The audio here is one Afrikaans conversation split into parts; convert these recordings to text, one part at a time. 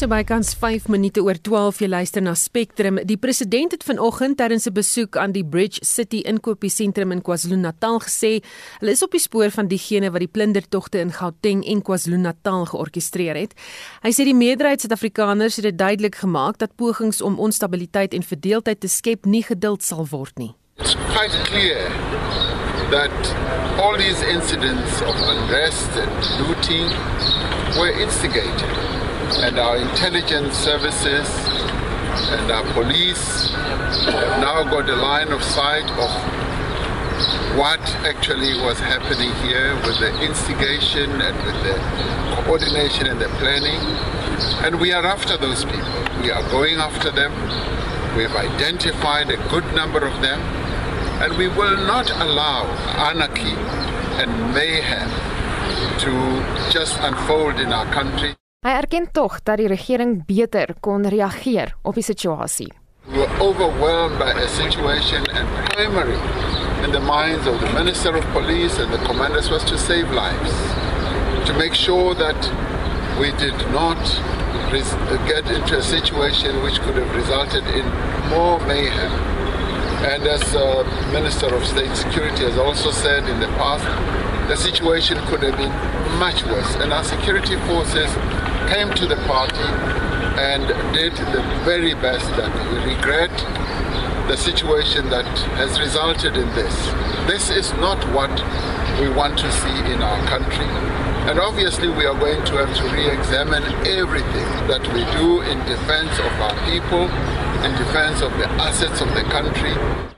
So bykans 5 minute oor 12 jy luister na Spectrum. Die president het vanoggend tydens 'n besoek aan die Bridge City inkopiesentrum in KwaZulu-Natal gesê hulle is op die spoor van diegene wat die plundertogte in Gauteng en KwaZulu-Natal georkestreer het. Hy sê die meerderheid Suid-Afrikaners het dit duidelik gemaak dat pogings om onstabiliteit en verdeeldheid te skep nie geduld sal word nie. It's quite clear that all these incidents of unrest and looting were instigated and our intelligence services and our police have now got a line of sight of what actually was happening here with the instigation and with the coordination and the planning. And we are after those people. We are going after them. We have identified a good number of them. And we will not allow anarchy and mayhem to just unfold in our country. Hy erken tog dat die regering beter kon reageer op die situasie. We were overwhelmed by a situation and primary in the minds of the Minister of Police and the commanders was to save lives. To make sure that we did not get into a situation which could have resulted in more mayhem. And as uh, Minister of State Security has also said in the past, the situation could have been much worse. And our security forces came to the party and did the very best that we regret the situation that has resulted in this. This is not what we want to see in our country. And obviously, we are going to have to re examine everything that we do in defense of our people, in defense of the assets of the country.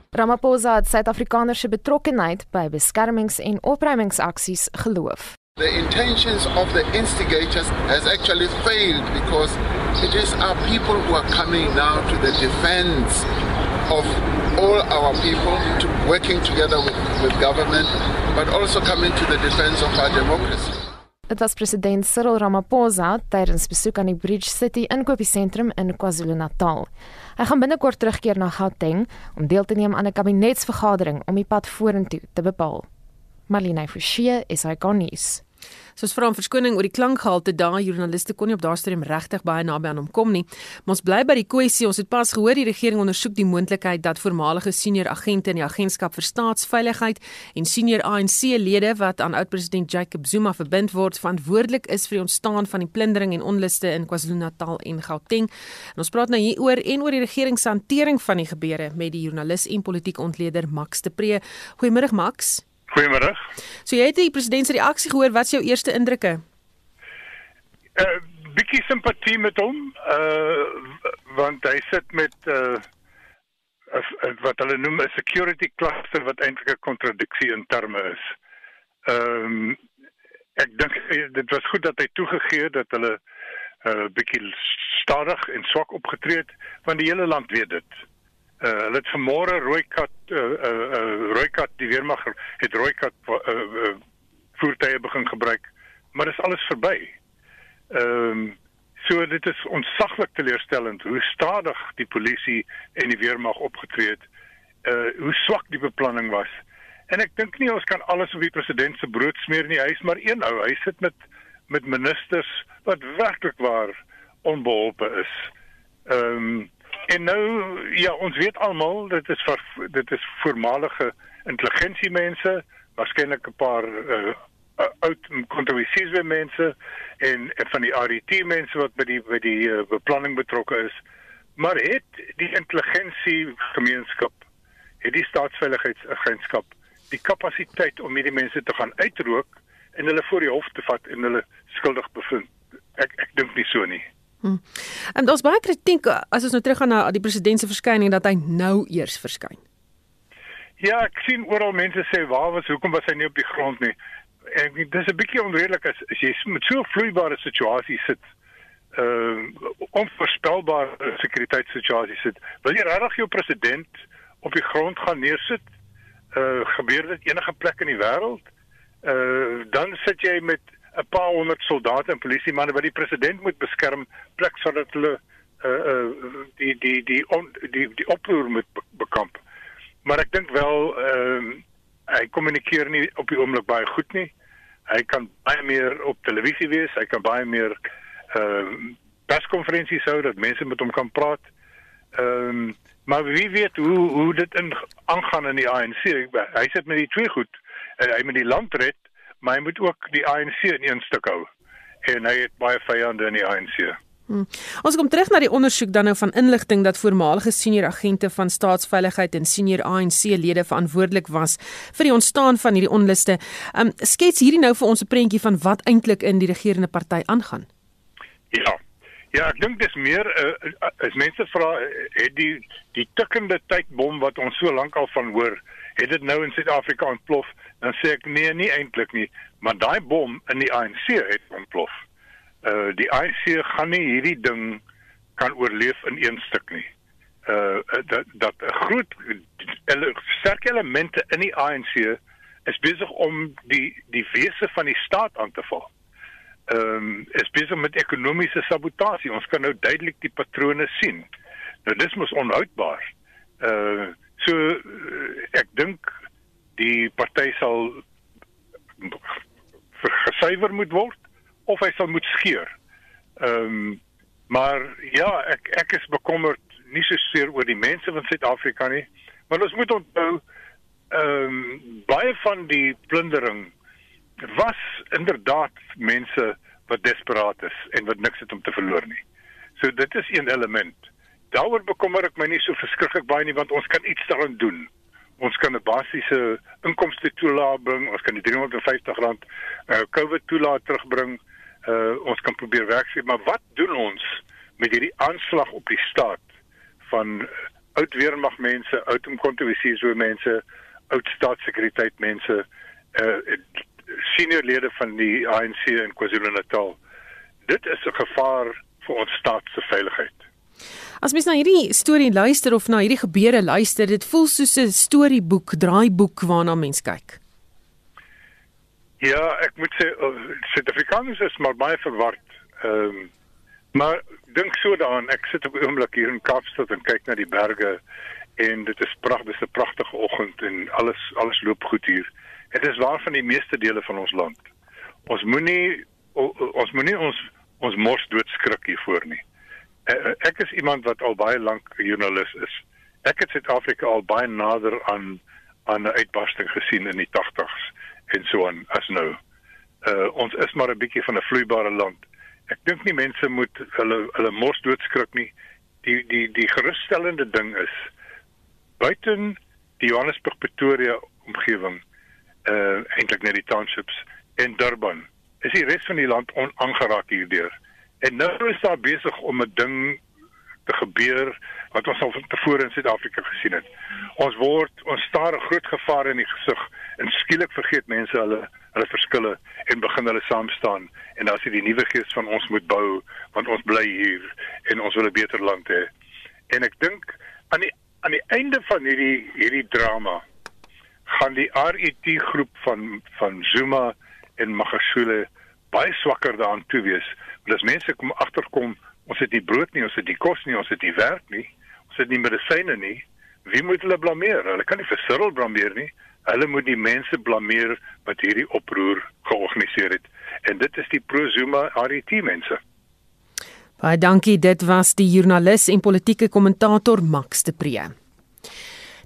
Ramaphosa het Suid-Afrikaners se betrokkenheid by beskermings- en opruimingsaksies geloof. The intentions of the instigators has actually failed because it is our people who are coming now to the defense of all our people to working together with, with government, but also coming to the defense of our democracy. Dit was president Cyril Ramaphosa tydens besoek aan die Bridge City inkopiesentrum in KwaZulu-Natal. Hy gaan binnekort terugkeer na Gauteng om deel te neem aan 'n kabinetsvergadering om die pad vorentoe te bepaal. Marlene Forsie is hy gonies. Soos vra om verskoning oor die klankgehalte daai joernaliste kon nie op daardie stadium regtig baie naby aan hom kom nie. Maar ons bly by die kwessie. Ons het pas gehoor die regering ondersoek die moontlikheid dat voormalige senior agente in die agentskap vir staatsveiligheid en senior ANC-lede wat aan oud-president Jacob Zuma verbind word, verantwoordelik is vir die ontstaan van die plundering en onluste in KwaZulu-Natal en Gauteng. En ons praat nou hieroor en oor die regering se hantering van die gebeure met die joernalis en politieke ontleder Max de Pre. Goeiemôre Max. Goeiemôre. So jy het die president se reaksie gehoor, wat is jou eerste indrukke? 'n uh, Bietjie simpatie met hom, uh want hy sit met uh wat hulle noem 'n security cluster wat eintlik 'n kontradiksie in terme is. Ehm um, ek dink dit was goed dat hy toegegee dat hulle 'n uh, bietjie stadig en swak opgetree het want die hele land weet dit. Uh, hulle het vanmôre rooikat uh, uh, uh, rooikat die weermag het rooikat uh, uh, voertuie begin gebruik, maar dit is alles verby. Ehm um, so dit is ontsaglik teleurstellend hoe stadig die polisie en die weermag opgetree het. Uh hoe swak die beplanning was. En ek dink nie ons kan alles op die president se brood smeer nie. Hy is maar een ou. Hy sit met met ministers wat werklik waar onbeholpe is. Ehm um, En nou ja, ons weet almal dit is vir dit is voormalige intelligensiemense, waarskynlik 'n paar uh, oud kontroversiële mense en, en van die RET mense wat by die by die uh, beplanning betrokke is. Maar het die intelligensie gemeenskap, het die staatsveiligheidsagentskap die kapasiteit om hierdie mense te gaan uitrook en hulle voor die hof te vat en hulle skuldig bevind? Ek ek dink nie so nie. Hmm. En daar's baie kritiek as ons nou teruggaan na die president se verskyning dat hy nou eers verskyn. Ja, ek sien oral mense sê waar was hoekom was hy nie op die grond nie. En dit is 'n bietjie onredelik as, as jy met so 'n vloeibare situasie sit. Ehm uh, onvoorspelbare sekuriteitssituasie sit. Wil jy regtig jou president op die grond gaan neersit? Uh gebeur dit enige plek in die wêreld? Uh dan sit jy met 'n paar honderd soldate en polisiemanne wat die president moet beskerm plek sodat hulle uh uh die die die on, die die oproer moet bekamp. Maar ek dink wel ehm uh, hy kommunikeer nie op die oomblik baie goed nie. Hy kan baie meer op televisie wees, hy kan baie meer ehm uh, perskonferensies hou dat mense met hom kan praat. Ehm um, maar wie weet hoe hoe dit in aangaan in die ANC. Hy sit met die twee goed. Uh, hy moet die land red, maar hy moet ook die ANC in een stuk hou. En hy het baie vyande in die ANC. Hmm. Ons kom terug na die ondersoek dan nou van inligting dat voormalige senior agente van staatsveiligheid en senior ANC-lede verantwoordelik was vir die ontstaan van hierdie onluste. Um skets hierdie nou vir ons 'n prentjie van wat eintlik in die regerende party aangaan. Ja. Ja, ek dink dis meer uh, as mense vra het die die tikkende tydbom wat ons so lank al van hoor, het dit nou in Suid-Afrika ontplof? Dan sê ek nee, nie eintlik nie, maar daai bom in die ANC het ontplof uh die ANC gaan nie hierdie ding kan oorleef in een stuk nie. Uh dat dat 'n groot ele, sterk elemente in die ANC is besig om die die wese van die staat aan te val. Ehm um, is besig met ekonomiese sabotasie. Ons kan nou duidelik die patrone sien. Nou dis mos onhoudbaar. Uh so ek dink die party sal gesuiwer moet word of hy sal moet skeur. Ehm um, maar ja, ek ek is bekommerd nie so seer oor die mense van Suid-Afrika nie, maar ons moet onthou ehm um, baie van die plundering was inderdaad mense wat desperaat is en wat niks het om te verloor nie. So dit is een element. Daaroor bekommer ek my nie so verskriklik baie nie want ons kan iets daaraan doen. Ons kan 'n basiese inkomste toelaat bring, ons kan die R350 uh, COVID toelaat terugbring uh ons kan probeer werksien, maar wat doen ons met hierdie aanslag op die staat van oud weermag mense, oud omkontovisie so mense, oud staatssekuriteit mense, uh senior lede van die ANC in KwaZulu-Natal. Dit is 'n gevaar vir ons staat se veiligheid. As mens na hierdie storie luister of na hierdie gebeure luister, dit voel soos 'n storieboek, draaiboek waarna mens kyk. Ja, ek moet sê oh, Suid-Afrikaners is maar baie verward. Ehm um, maar dink so daaraan, ek sit op 'n oomblik hier in Kaapstad en kyk na die berge en dit is pragtig, dis 'n pragtige oggend en alles alles loop goed hier. Dit is waar van die meeste dele van ons land. Ons moenie ons moenie ons ons mors doodskrik hiervoor nie. Eh, eh, ek is iemand wat al baie lank joernalis is. Ek het Suid-Afrika al baie nader aan aan 'n uitbarsting gesien in die 80s en so aan as nou. Uh ons is maar 'n bietjie van 'n vloeibare land. Ek dink nie mense moet hulle hulle mos doodskrik nie. Die die die gerusstellende ding is buiten die Johannesburg Pretoria omgewing uh eintlik net die townships in Durban. Is die res van die land onaangeraak hierdeur. En nou is daar besig om 'n ding te gebeur wat ons al tevore in Suid-Afrika gesien het. Ons word ons staar 'n groot gevaar in die gesig en skielik vergeet mense hulle hulle verskille en begin hulle saam staan en dan jy die nuwe gees van ons moet bou want ons bly hier en ons wil 'n beter land hê. En ek dink aan die aan die einde van hierdie hierdie drama gaan die RET groep van van Zuma en Magashule baie swakker daaraan toe wees. Want as mense kom agterkom Ons het nie brood nie, ons het nie kos nie, ons het nie werk nie, ons het nie medisyne nie. Wie moet hulle blameer? Hulle kan nie vir Cyril blameer nie. Hulle moet die mense blameer wat hierdie oproer georganiseer het. En dit is die pro-Zuma RET mense. Baie dankie. Dit was die joernalis en politieke kommentator Max de Pre.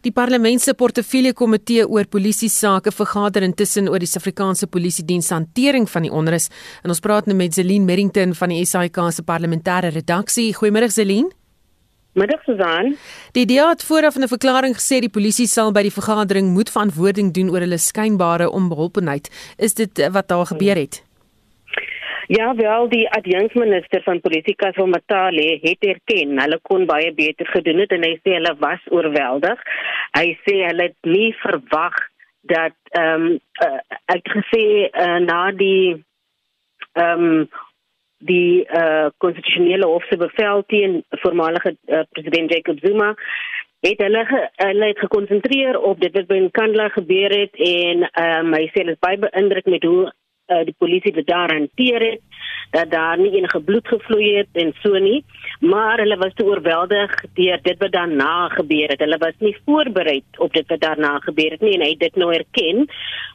Die parlement se portefeulje komitee oor polisie sake vergader intussen oor die Suid-Afrikaanse Polisie Diens hantering van die onrus. En ons praat nou met Zelin Merrington van die SAIK se parlementêre redaksie. Goeiemôre Zelin. Middag Susan. Die DA het vooraf in 'n verklaring gesê die polisie sal by die vergadering moet verantwoording doen oor hulle skynbare onbeholpenheid. Is dit wat daar gebeur het? Ja, wel die adjunksminister van politika van Matale het erken hulle kon baie beter gedoen het en hy sê hulle was oorweldig. Hy sê hulle het nie verwag dat ehm um, uh, ek gesê uh, na die ehm um, die uh, konstitusionele hof se bevel teen voormalige uh, president Jacob Zuma het hulle hulle het gekonsentreer op dit wat by Nkandla gebeur het en ehm um, hy sê hulle is baie beïndruk met hoe uh, die polisie dit daar hanteer het dat daar nie enige bloed gevloei het en so nie maar hulle was te oorweldig deur dit wat daarna gebeur het. Hulle was nie voorberei op dit wat daarna gebeur het nie en hy het dit nou erken.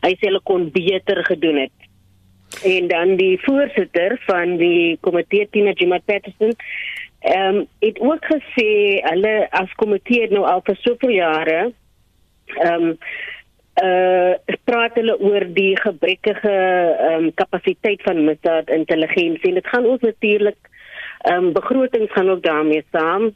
Hy sê hulle kon beter gedoen het. En dan die voorsitter van die komitee Tina Jimat Patterson ehm um, het ook gesê hulle as komitee nou al vir soveel jare ehm um, uh praat hulle oor die gebrekkige ehm um, kapasiteit van misdaad intelligensie en dit gaan ons natuurlik ehm um, begrotings gaan ook daarmee saam.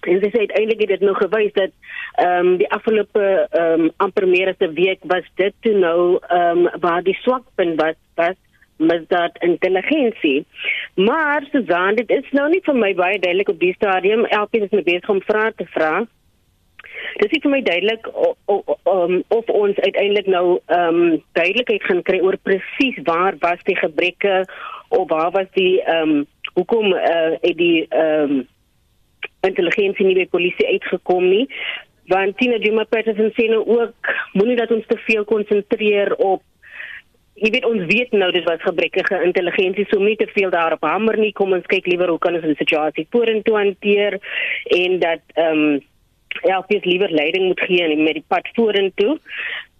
En dis uiteindelik het dit nog gewys dat ehm um, die afgelope ehm um, amper meer as 'n week was dit toe nou ehm um, waar die swakpunt was was misdaad intelligensie maar Susan dit is nou nie vir my baie duidelik op die stadium. Elkeen is besig om vrae te vra Dit is vir my duidelik of, of, um, of ons uiteindelik nou ehm um, duidelikheid gaan kry oor presies waar was die gebreke of waar was die ehm um, hoekom uh, het die ehm um, intelligensie nie by polisie uitgekom nie. Want Tina Juma Patterson sê nou ook moenie dat ons te veel konsentreer op jy weet ons weet nou dis wat gebrekkige intelligensie so nie te veel daarop hamer nie. Kom ons kyk liewer hoe kan ons die situasie vorentoe hanteer en dat ehm um, elkeen liewer leiding moet gee en met die pad vorentoe.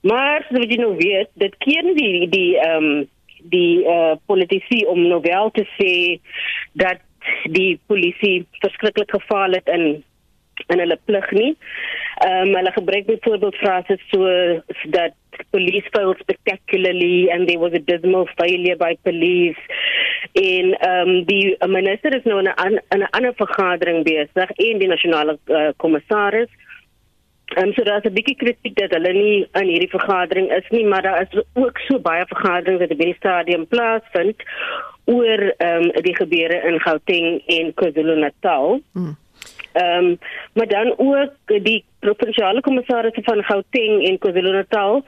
Maar so wat jy nou weet, dit keer die die ehm um, die eh uh, politici om nou wel te sê dat die polisie verskriklik gefaal het in in hulle plig nie. Ehm um, hulle gebruik byvoorbeeld frases so dat police failed spectacularly and there was a dismal failure by police en ehm um, die minister is nou in 'n in 'n ander vergadering besig en die nasionale uh, kommissaris Ehm um, so daar's 'n bietjie kritiek dat hulle nie in hierdie vergadering is nie, maar daar is ook so baie vergaderings wat by die stadium plaasvind oor ehm um, die gebeure in Gauteng en KwaZulu-Natal. Hmm. Ehm um, maar dan ook die provinsiale kommissaris van Gauteng en KwaZulu-Natal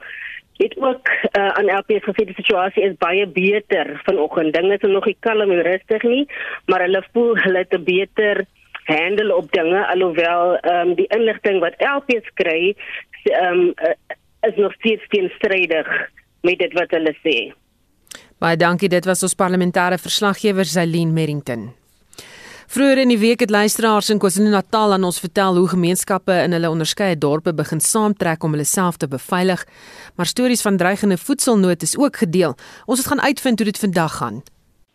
het ook uh, aan LP gesê die situasie is baie beter vanoggend. Dinge is nog nie kalm en rustig nie, maar hulle voel hulle het 'n beter handle op dinge alhoewel ehm um, die inligting wat LP kry ehm um, is nog steeds teenstrydig met dit wat hulle sê. Baie dankie, dit was ons parlementêre verslaggewer Zailien Merrington. Vroeger in die week het luisteraars in KwaZulu-Natal aan ons vertel hoe gemeenskappe in hulle onderskeie dorpe begin saamtrek om hulle self te beveilig. Maar stories van dreigende voedselnood is ook gedeel. Ons het gaan uitvind hoe dit vandag gaan.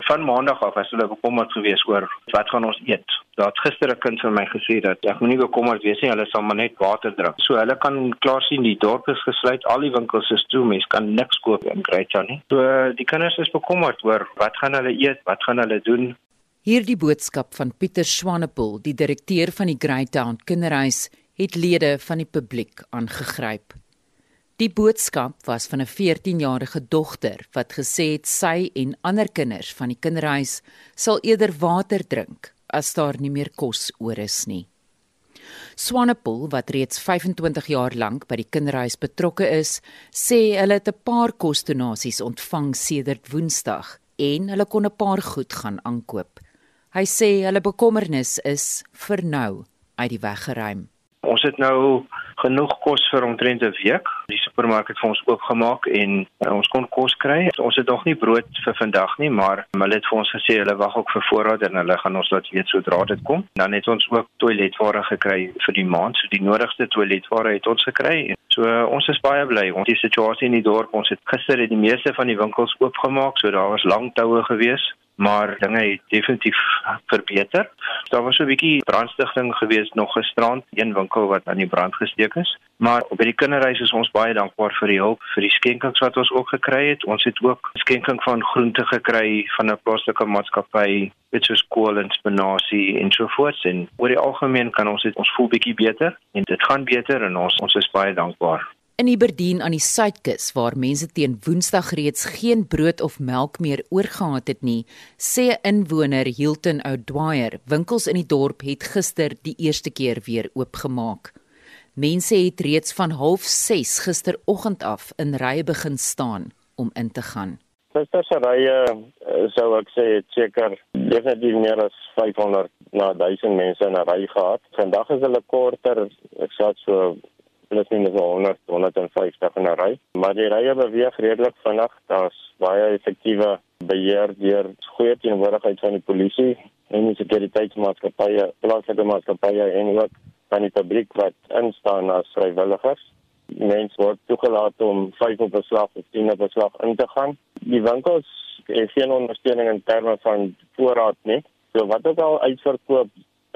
Van maandag af was hulle bekommerd geweest oor wat gaan ons eet. Daar het gister 'n kind vir my gesê dat ek moenie bekommerd wees nie, hulle sal maar net water drink. So hulle kan klaar sien die dorp is gesluit, al die winkels is toe, mense kan niks koop in Greytown nie. So die kinders is bekommerd oor wat gaan hulle eet, wat gaan hulle doen? Hierdie boodskap van Pieter Swanepoel, die direkteur van die Greytown Kinderhuis, het lede van die publiek aangegryp. Die boodskap was van 'n 14-jarige dogter wat gesê het sy en ander kinders van die kinderhuis sal eerder water drink as daar nie meer kos oor is nie. Swanepoel wat reeds 25 jaar lank by die kinderhuis betrokke is, sê hulle het 'n paar kosdonasies ontvang sedert Woensdag en hulle kon 'n paar goed gaan aankoop. Hy sê hulle bekommernis is vir nou uit die weg geruim. Ons het nou genoeg kos vir omtrent 'n week. Die supermark het vir ons oopgemaak en uh, ons kon kos kry. Ons het nog nie brood vir vandag nie, maar hulle het vir ons gesê hulle wag ook vir voorraad en hulle gaan ons laat weet sodra dit kom. Dan het ons ook toiletware gekry vir die maand. So die nodigste toiletware het ons gekry. So uh, ons is baie bly. Ons die situasie in die dorp, ons het gister het die meeste van die winkels oopgemaak, so daar was lang toue geweest maar dinge het definitief verbeter. Daar was so 'n bietjie brandstigting geweest nog gisterand, een winkel wat aan die brand gesteek is. Maar by die kinderreis is ons baie dankbaar vir die hulp, vir die skenkings wat ons ook gekry het. Ons het ook skenking van groente gekry van 'n plaaslike maatskappy, dit soos kool en spinasie en so voort en oor die algemeen kan ons dit ons voel bietjie beter en dit gaan beter en ons ons is baie dankbaar. In Iberdien aan die suidkus waar mense teen Woensdag reeds geen brood of melk meer oorgehad het nie, sê 'n inwoner Hilton O'Dwyer, winkels in die dorp het gister die eerste keer weer oopgemaak. Mense het reeds van 06:30 gisteroggend af in rye begin staan om in te gaan. Gister se rye eh, sou ek sê seker definitief meer as 500 na 1000 mense in 'n ry gehad. Vandag is hulle korter, ek sê so plus minus 100 150 in 'n ry. Maar die rye beweeg redelik vinnig. Daar's baie effektiewe beheer deur goeie teenwoordigheid van die polisie en die sekuriteitsmaatskappye, plaaslike maatskappye en ook van die publiek wat instaan as vrywilligers. Mense word toegelaat om 5 op 'n slag of 10 op 'n slag in te gaan. Die winkels en geen ondersteuning in terme van voorraad nie. So wat ook al uitverkoop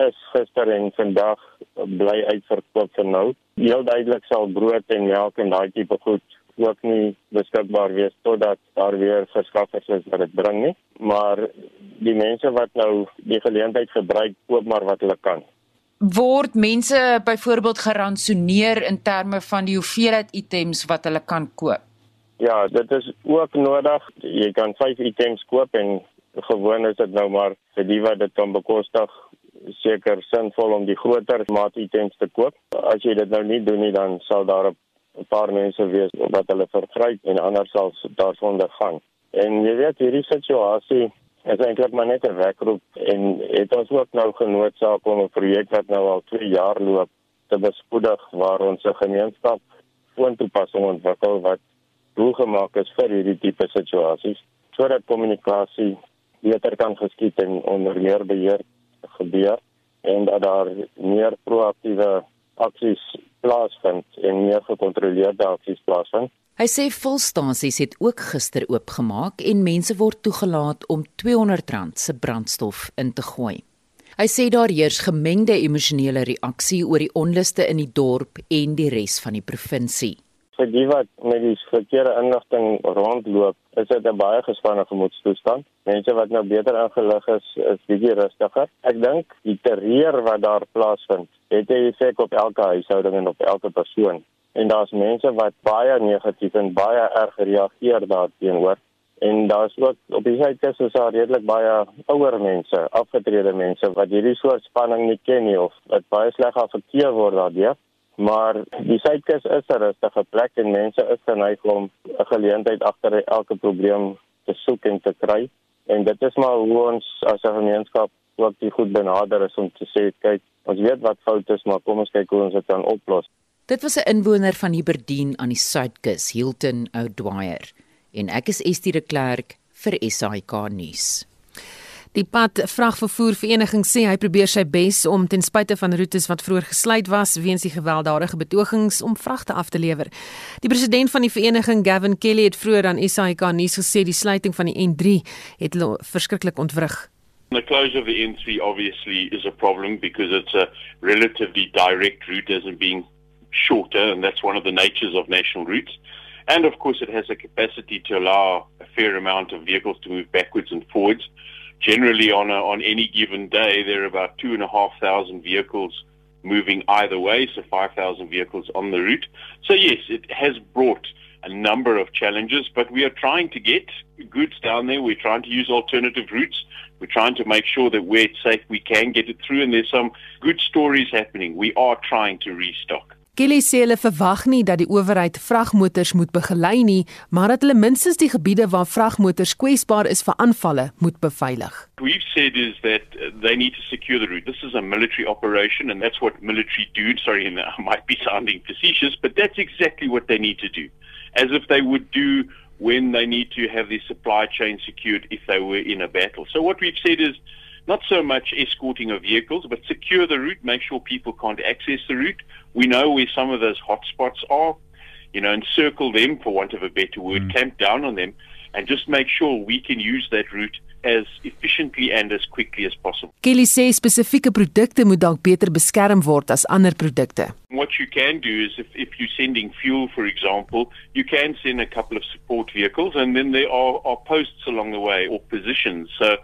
is gister en vandag bly uitverkoop vir nou. Heel duidelik sal brood en melk en daai tipe goed ook nie beskikbaar wees totdat daar weer verskaffers is wat dit bring nie. Maar die mense wat nou die geleentheid gebruik, koop maar wat hulle kan. Word mense byvoorbeeld geransoneer in terme van die hoeveelheid items wat hulle kan koop? Ja, dit is ook nodig. Jy kan 5 items koop en gewoon is dit nou maar vir die wat dit kan bekostig seker sinvol om die groter maat items te koop. As jy dit nou nie doen nie, dan sal daar 'n paar mense wees wat hulle vergryp en ander sal daarsonder gaan. En jy weet hierdie situasie is eintlik maar net 'n wekroep en het ons ook nou genootsaak om 'n projek wat nou al 2 jaar loop te bespoedig waar ons 'n gemeenskap voontoepassing ontwikkel wat doelgemaak is vir hierdie tipe situasies sodat kommunikasie beter kan geskied en onder meer beheer gebeur en dat daar meer proaktiewe aksies plaasvind en meer gekontroleerde aksies plaasvind. Hy sê volstasies het ook gister oopgemaak en mense word toegelaat om R200 se brandstof in te gooi. Hy sê daar heers gemengde emosionele reaksie oor die onluste in die dorp en die res van die provinsie vir die wat met die verkeerde inligting rondloop, is dit 'n baie gespanne gemoedstoestand. Mense wat nou beter ingelig is, is bietjie rustiger. Ek dink die terreur wat daar plaasvind, het 'n effek op elke huishouding en op elke persoon. En daar's mense wat baie negatief en baie erg reageer daarteenoor. En daar's ook op die sytes is daar redelik baie ouer mense, afgetrede mense wat hierdie soort spanning nie ken nie of wat baie sleg afekteer word daardeur. Maar die suidkus is 'n rustige plek en mense is geneig om 'n geleentheid agter elke probleem te soek en te kry. En dit is maar hoe ons as 'n gemeenskap ook die goed benader is om te sê, kyk, ons weet wat fout is, maar kom ons kyk hoe ons dit kan oplos. Dit was 'n inwoner van Hiberdien aan die suidkus, Hilton O'Dwyer. En ek is Estie de Klerk vir SAK nuus. Die pad vragvervoer vereniging sê hy probeer sy bes om ten spyte van roetes wat vroeër gesluit was weens die gewelddadige betogings om vragte af te lewer. Die president van die vereniging, Gavin Kelly, het vroeër aan SAK nuus gesê die sluiting van die N3 het hulle verskriklik ontwrig. The closure of the N3 obviously is a problem because it's a relatively direct route as in being shorter and that's one of the natures of national routes. And of course it has a capacity to allow a fair amount of vehicles to move backwards and forwards. Generally on a, on any given day there are about two and a half thousand vehicles moving either way, so 5,000 vehicles on the route. So yes, it has brought a number of challenges, but we are trying to get goods down there. We're trying to use alternative routes. We're trying to make sure that where it's safe, we can get it through. And there's some good stories happening. We are trying to restock. Kelly sê hulle verwag nie dat die owerheid vragmotors moet begelei nie, maar dat hulle minstens die gebiede waar vragmotors kwesbaar is vir aanvalle moet beveilig. We've said is that they need to secure the route. This is a military operation and that's what military do. Sorry, and I might be sounding facetious, but that's exactly what they need to do. As if they would do when they need to have their supply chain secured if they were in a battle. So what we've said is not so much escorting of vehicles, but secure the route, make sure people can't access the route. We know where some of those hotspots are, you know, encircle them, for want of a better word, mm. camp down on them, and just make sure we can use that route as efficiently and as quickly as possible. Kelly sê spesifieke produkte moet dalk beter beskerm word as ander produkte. What you can do is if if you're sending fuel for example, you can send a couple of support vehicles and then there are are posts along the way or positions. So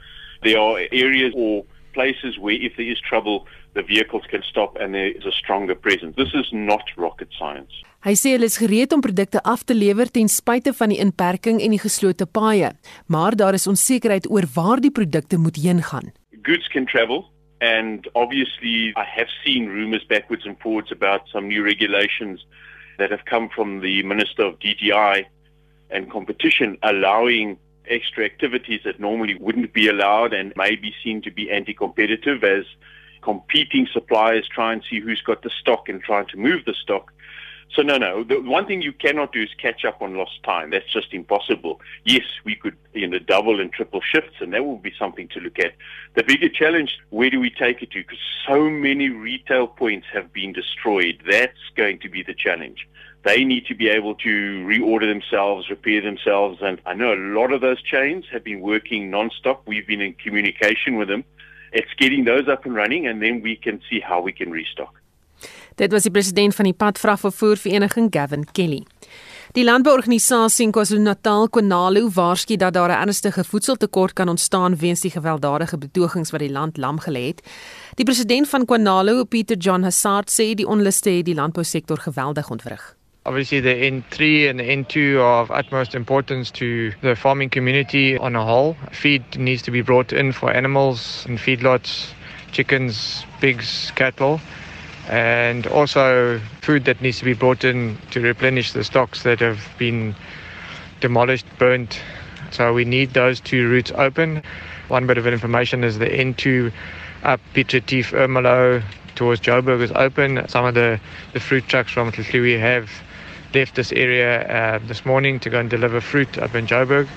there are areas or places where if there is trouble the vehicles can stop and there is a stronger presence. This is not rocket science. Hy sê hulle is gereed om produkte af te lewer ten spyte van die inperking en die geslote paaie, maar daar is onsekerheid oor waar die produkte moet heen gaan. Goods can travel and obviously I have seen rumors backwards and forwards about some new regulations that have come from the Minister of DTI and competition allowing extra activities that normally wouldn't be allowed and may be seen to be anti-competitive as competing suppliers try and see who's got the stock and trying to move the stock. So no, no. The one thing you cannot do is catch up on lost time. That's just impossible. Yes, we could, you know, double and triple shifts, and that will be something to look at. The bigger challenge: where do we take it to? Because so many retail points have been destroyed. That's going to be the challenge. They need to be able to reorder themselves, repair themselves, and I know a lot of those chains have been working non-stop. We've been in communication with them. It's getting those up and running, and then we can see how we can restock. Dit was die president van die padvragvervoer vereniging Gavin Kelly. Die landbouorganisasie in KwaZulu-Natal, Konalo, waarsku dat daar 'n ernstige voedseltekort kan ontstaan weens die gewelddadige betogings wat die land lam gelê het. Die president van Konalo, Pieter John Hassard, sê die onluste het die landbousektor geweldig ontwrig. Obviously, the N3 and the N2 are of utmost importance to the farming community on a whole. Feed needs to be brought in for animals and feedlots, chickens, pigs, cattle. and also food that needs to be brought in to replenish the stocks that have been demolished, burnt. So we need those two routes open. One bit of information is the N2 up Piet Retief Ermelo towards Joburg is open. Some of the, the fruit trucks from Tlhliwi have left this area uh, this morning to go and deliver fruit up in Joburg.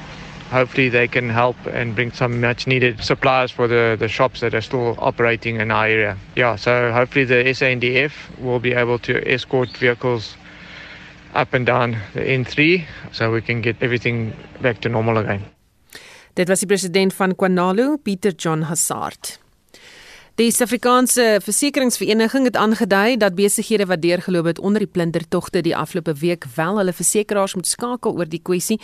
hopefully they can help and bring some much needed supplies for the, the shops that are still operating in our area. Yeah, so hopefully the SANDF will be able to escort vehicles up and down the N3 so we can get everything back to normal again. Dit was die president van Kwanalu, Pieter John Hazard. Die Suid-Afrikaanse Versekeringsvereniging het aangedui dat besighede wat deurgeloop het onder die plundertogte die afgelope week wel hulle versekeraars moet skakel oor die kwessie.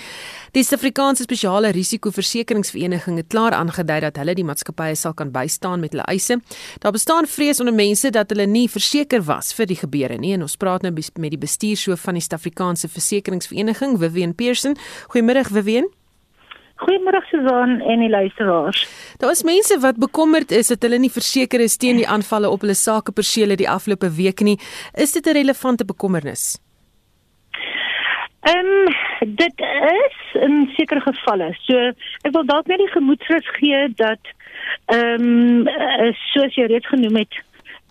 Die Suid-Afrikaanse Spesiale Risikoversekeringsvereniging het klaar aangedui dat hulle die maatskappye sal kan bystaan met hulle eise. Daar bestaan vrees onder mense dat hulle nie verseker was vir die gebeure nie en ons praat nou met die bestuurshoof van die Suid-Afrikaanse Versekeringsvereniging, Vivian Pearson. Goeiemôre Vivian. Goeiemôre Susan en die luisteraars. Daar is mense wat bekommerd is dat hulle nie verseker is teen die aanvalle op hulle sakepersele die afgelope week nie. Is dit 'n relevante bekommernis? Ehm um, dit is in sekere gevalle. So ek wil dalk net die gemoedsrus gee dat ehm um, soos jy reeds genoem het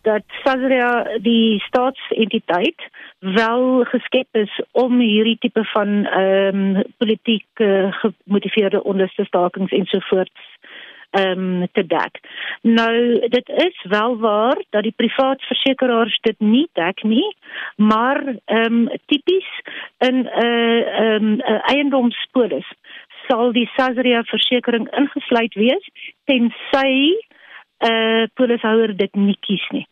dat Sazria die staatsentiteit wel geskep is om hierdie tipe van ehm um, politiek uh, gemotiveerde onderste stakings ensovoorts ehm um, te dek. Nou dit is wel waar dat die privaat versekeraars dit nie dek nie, maar ehm um, tipies in 'n uh, ehm um, uh, eiendomspolis sal die Sazria versekering ingesluit wees tensy 'n uh, polishouer dit nie kies nie.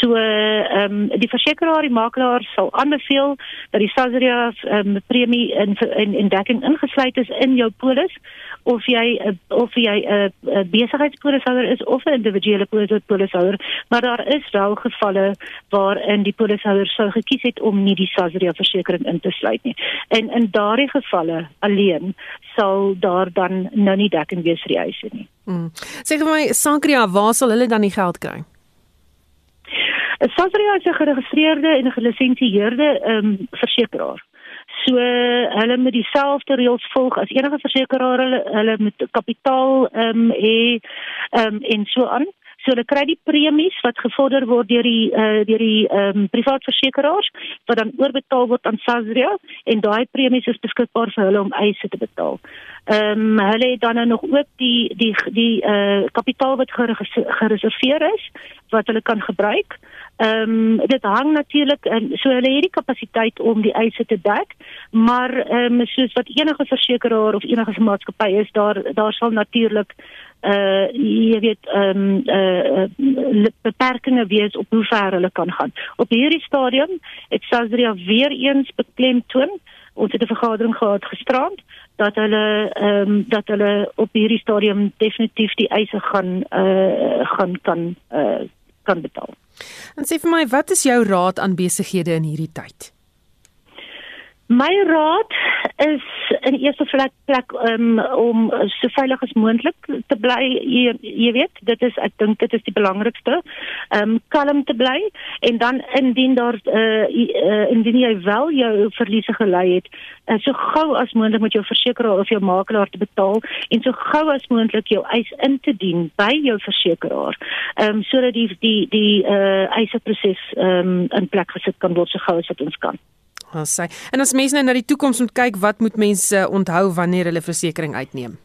So ehm um, die versekeraar, die makelaar sal aanbeveel dat die Sazria ehm um, premie in in in dekking ingesluit is in jou polis of jy of jy 'n uh, uh, besigheidspolishouer is of 'n individuele polishouer, maar daar is wel gevalle waarin die polishouer sou gekies het om nie die Sazria versekering in te sluit nie. En in daardie gevalle alleen sal daar dan nou nie dekking wees vir die eise nie. Hmm. Sê vir my, Sankria, waar sal hulle dan die geld kry? Sasria is 'n geregistreerde en gelisensieerde ehm um, versekeraar. So hulle moet dieselfde reëls volg as enige versekeraar. Hulle hulle moet kapitaal ehm um, hê ehm um, en so aan. So hulle kry die premies wat gevorder word deur die uh, deur die ehm um, privaat versekeraars wat dan oorbetaal word aan Sasria en daai premies is beskikbaar vir hulle om eise te betaal. Ehm um, hulle het dan nog ook die die die eh uh, kapitaal wat gereserveer is wat hulle kan gebruik. Ehm um, dit hang natuurlik in so hulle het die kapasiteit om die eise te dek, maar ehm um, soos wat enige versekeraar of enige maatskappy is, daar daar sal natuurlik uh jy weet ehm um, uh, uh beperkings wees op hoe ver hulle kan gaan. Op hierdie stadium het Sazria weer eens beklemtoon ons het 'n vergadering gehad gisterand dat hulle ehm um, dat hulle op hierdie stadium definitief die eise gaan uh gaan kan uh kan betaal. En sê vir my, wat is jou raad aan besighede in hierdie tyd? My raad is in eerste plek, plek um, om so veilig as moontlik te bly. Jy, jy weet, dit is ek dink dit is die belangrikste. Ehm um, kalm te bly en dan indien daar uh, uh indien jy wel jou verliese gelei het, uh, so gou as moontlik met jou versekeraar of jou makelaar te betaal en so gou as moontlik jou eis in te dien by jou versekeraar. Ehm um, sodat die die die uh eiseproses ehm um, in plek gesit kan word so gou as wat ons kan. Ons sê en as mense nou na die toekoms moet kyk, wat moet mense onthou wanneer hulle versekerings uitneem?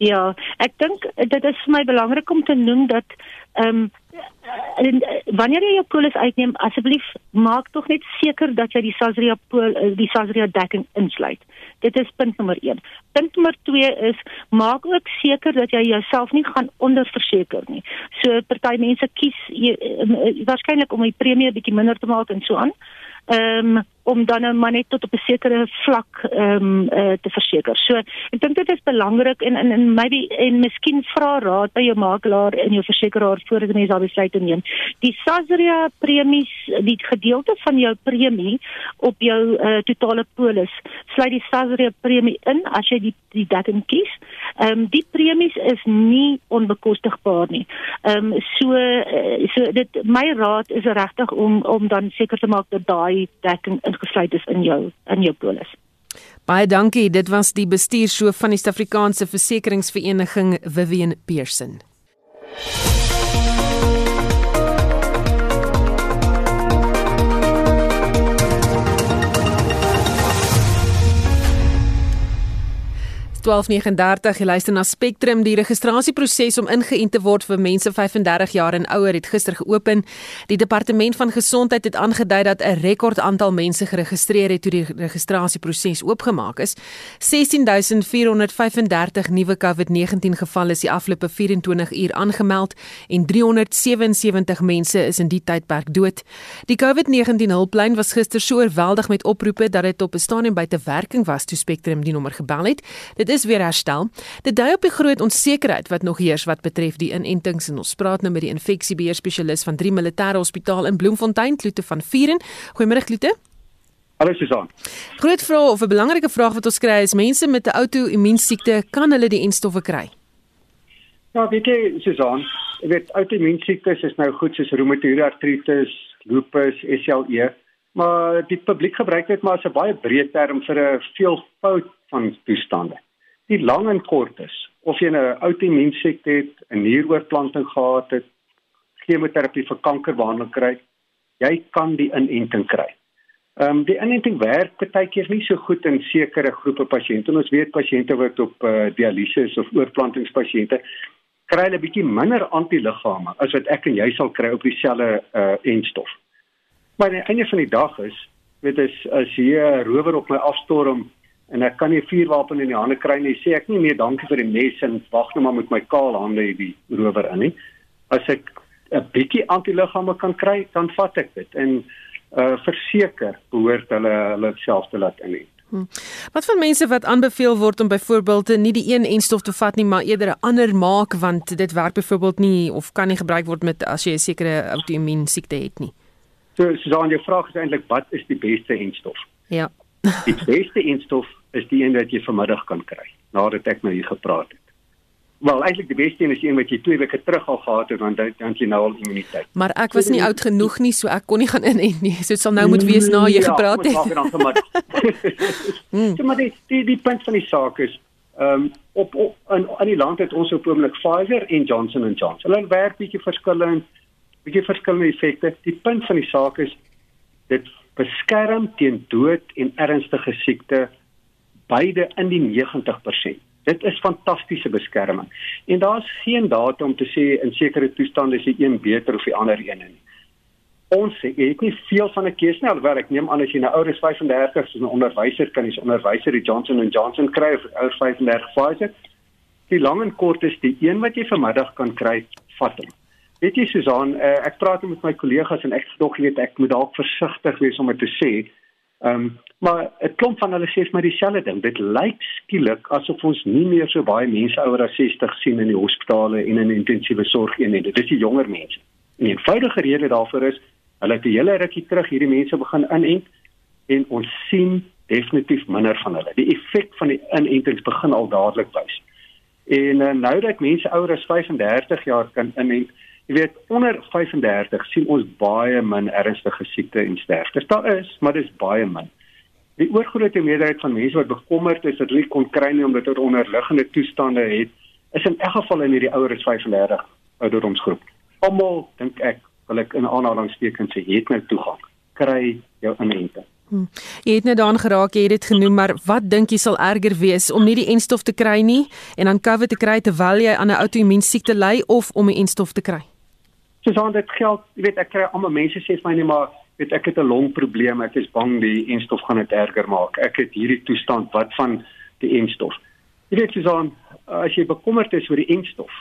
Ja, ek dink dit is vir my belangrik om te noem dat ehm um, wanneer jy jou polis uitneem, asseblief maak tog net seker dat jy die Sasria pol die Sasria dekking insluit. Dit is punt nommer 1. Punt nommer 2 is maak ook seker dat jy jouself nie gaan onderverseker nie. So party mense kies waarskynlik om die premie bietjie minder te maak en so aan. Ehm um, om dan nou maar net tot op 'n sekere vlak ehm um, uh, te verseker. So ek dink dit is belangrik en en, en maybe en miskien vra raad by jou makelaar en jou versekeraar voordat jy daardie besluit neem. Die Sasria premies, die gedeelte van jou premie op jou uh, totale polis, sluit die Sasria premie in as jy die die datum kies. Ehm um, die premies is nie onbekostigbaar nie. Ehm um, so uh, so dit my raad is regtig om om dan seker te maak dat daai dekking ingesluit is in jou in jou polis. Baie dankie. Dit was die bestuurshoof van die Suid-Afrikaanse Versekeringsvereniging Vivian Pearson. 1239 jy luister na Spectrum die registrasieproses om ingeënt te word vir mense 35 jaar en ouer het gister geopen. Die departement van gesondheid het aangedui dat 'n rekord aantal mense geregistreer het toe die registrasieproses oopgemaak is. 16435 nuwe COVID-19 gevalle is die afgelope 24 uur aangemeld en 377 mense is in die tydperk dood. Die COVID-19 hulplyn was gister so oorweldig met oproepe dat dit op 'n stadium buite werking was toe Spectrum die nommer gebel het. Dit is weer herstel. Dit dui op die groot onsekerheid wat nog heers wat betref die inentings en ons praat nou met die infeksiebeheer spesialis van 3 Militêre Hospitaal in Bloemfontein, Kloete van Vieren. Goeiemôre Kloete. Hallo Susan. Groot vraag of 'n belangrike vraag wat ons kry is mense met 'n outoimmuunsiekte kan hulle die enstowwe kry? Ja, weet jy Susan, jy weet outoimmuunsiektes is nou goed soos reumatoïde artritis, lupus, SLE, maar die publiek gebruik dit maar as 'n baie breë term vir 'n veelvoud van toestande die lang en kort is of jy 'n outoimmuunsiekte het, 'n nieroorplanting gehad het, chemoterapie vir kankerbehandeling kry, jy kan die inenting kry. Ehm um, die inenting werk baie keer nie so goed in sekere groepe pasiënte. Ons weet pasiënte wat op uh, dialyse of oorplantingspasiënte kry 'n bietjie minder antiliggame as wat ek en jy sal kry op dieselfde uh, enstof. Maar aan die einde van die dag is, weet as as hier 'n rower op my afstorm en ek kan nie vuurwapen in die hande kry nie. Sê ek nie meer dankie vir die mes en wag net maar met my kaal hande die rower in nie. As ek 'n bietjie antiliggame kan kry, dan vat ek dit en uh verseker behoort hulle hulle self te laat in. Hmm. Wat van mense wat aanbeveel word om byvoorbeeld nie die een enstof te vat nie, maar eerder 'n ander maak want dit werk byvoorbeeld nie of kan nie gebruik word met as jy 'n sekere outoimmuun siekte het nie. So, Susan, jou vraag is eintlik wat is die beste enstof? Ja. die beste enstof is die een wat jy vanmiddag kan kry nadat ek nou hier gepraat het. Wel, eintlik die beste een is een wat jy 2 weke terug al gehad het want dan dan jy nou al immuniteit. Maar ek was nie oud genoeg nie, so ek kon nie gaan inent nie. So dit sal nou moet wees na jy ja, gepraat het. Hmm. So maar die die die punt van die saak is ehm um, op, op in in die land het ons op oomblik Pfizer en Johnson & Johnson. Hulle werk bietjie verskillend, bietjie verskillende effekte. Die punt van die saak is dit beskerm teen dood en ernstige siekte beide in die 90%. Dit is fantastiese beskerming. En daar's geen data om te sê in sekere toestande is die een beter of die ander een nie. Ons sê jy het nie veel van 'n keuse nie alhoewel ek neem aan as jy nou ouer is 35 soos 'n onderwyser kan jy 'n onderwyser die Johnson & Johnson kry of ouer 35 Pfizer. Die lang en kort is die een wat jy vanmiddag kan kry, vat hom. Weet jy Susan, uh, ek praat met my kollegas en ek dog jy weet ek moet dalk versigtig wees om dit te sê. Ehm um, maar 'n klomp van hulle sê maar dieselfde ding. Dit lyk skielik asof ons nie meer so baie mense ouer as 60 sien in die hospitale en in intensiewe sorg eenhede. Dit is die jonger mense. En die eenvoudige rede daarvoor is hulle het 'n hele rukkie terug hierdie mense begin inent en ons sien definitief minder van hulle. Die effek van die inentings begin al dadelik wys. En uh, nou dat mense ouer as 35 jaar kan inent, jy weet onder 35 sien ons baie min ernstige siekte en sterftes. Daar is, maar dis baie min. Die oorgrootste meerderheid van mense wat bekommerd is dat hulle kon kry nie omdat hulle onderliggende toestande het, is in elk geval in hierdie ouer as 35 ouderdomsgroep. Almal dink ek wil ek in aanhalingstekens sê het nou toegang kry jou inenting. Hmm. Jy het nou daan geraak, jy het dit genoem, maar wat dink jy sal erger wees om nie die enstof te kry nie en dan COVID te kry terwyl jy aan 'n outoimmuun siekte ly of om die enstof te kry? Soos aan dit geld, jy weet ek kry almal mense sê vir my net maar weet ek het 'n longprobleem, ek is bang die enstof gaan dit erger maak. Ek het hierdie toestand, wat van die enstof? Jy weet Susan, as jy bekommerd is oor die enstof,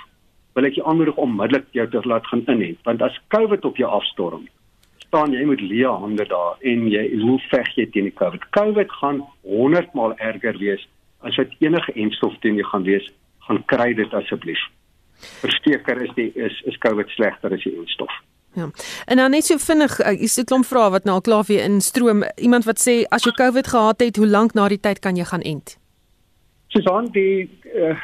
wil ek jou aanmoedig onmiddellik jou te laat gaan inent, want as COVID op jou afstorm, staan jy met leë hande daar en jy hoe veg jy teen die COVID? COVID gaan 100 maal erger wees as wat enige enstof teen jy gaan wees. Gaan kry dit asseblief. Versteker is die is is COVID slegter as die enstof. Ja. En dan net so vinnig, is dit klomp vrae wat nou al klaar weer instroom. Iemand wat sê as jy COVID gehad het, hoe lank na die tyd kan jy gaan ent? Susan, die uh,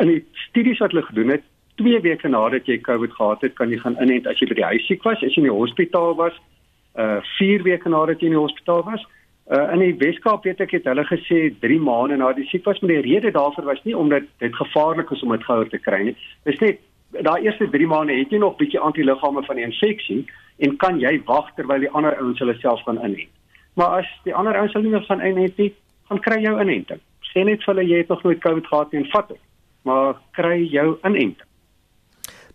in die studies wat hulle gedoen het, 2 weke nadat jy COVID gehad het, kan jy gaan inent as jy by die huis siek was, as jy in die hospitaal was, uh 4 weke nadat jy in die hospitaal was. Uh in die Weskaap weet ek het hulle gesê 3 maande na die siek was, maar die rede daarvoor was nie omdat dit gevaarlik is om dit gouer te kry nie. Dis net daai eerste 3 maande het jy nog bietjie antiliggame van die infeksie en kan jy wag terwyl die ander ouens hulle self gaan inent. Maar as die ander ouens hulle nie van inent nie, gaan kry jou inenting. Sê net vir hulle jy het nog nooit COVID gehad nie en vat dit. Maar kry jou inenting.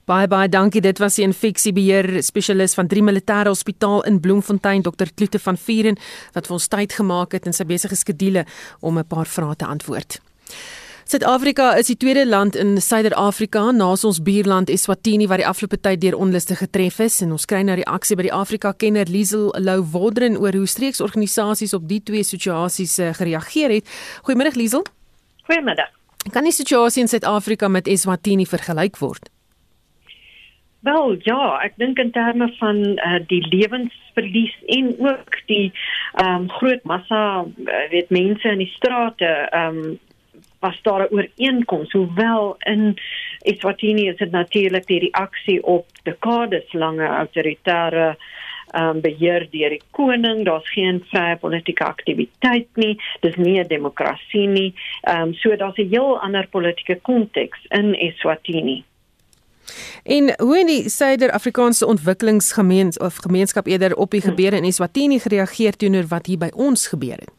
Baie baie dankie. Dit was die infeksiebeheer spesialis van Drie Militêre Hospitaal in Bloemfontein, Dr. Kloete van Vieren wat vir ons tyd gemaak het in sy besige skedule om 'n paar vrae te antwoord. Suid-Afrika is die tweede land in Suider-Afrika na ons buurland Eswatini wat die afgelope tyd deur onluste getref is en ons kry nou reaksie by die Afrika-kenner Liesel Lou Wodren oor hoe streeksorganisasies op die twee situasies uh, gereageer het. Goeiemôre Liesel. Goeiemiddag. Kan die situasie in Suid-Afrika met Eswatini vergelyk word? Wel ja, ek dink in terme van uh, die lewensverlies en ook die ehm um, groot massa uh, weet mense in die strate ehm um, was daar 'n ooreenkoms hoewel in Eswatini is dit natuurlik die reaksie op dekades lange autoritaire ehm um, beheer deur die koning, daar's geen vrye politieke aktiwiteit nie, dis nie 'n demokrasie nie. Ehm um, so daar's 'n heel ander politieke konteks in Eswatini. En hoe het die Suider-Afrikaanse ontwikkelingsgemeenskap of gemeenskap eerder op die gebeure in Eswatini gereageer teenoor wat hier by ons gebeur het?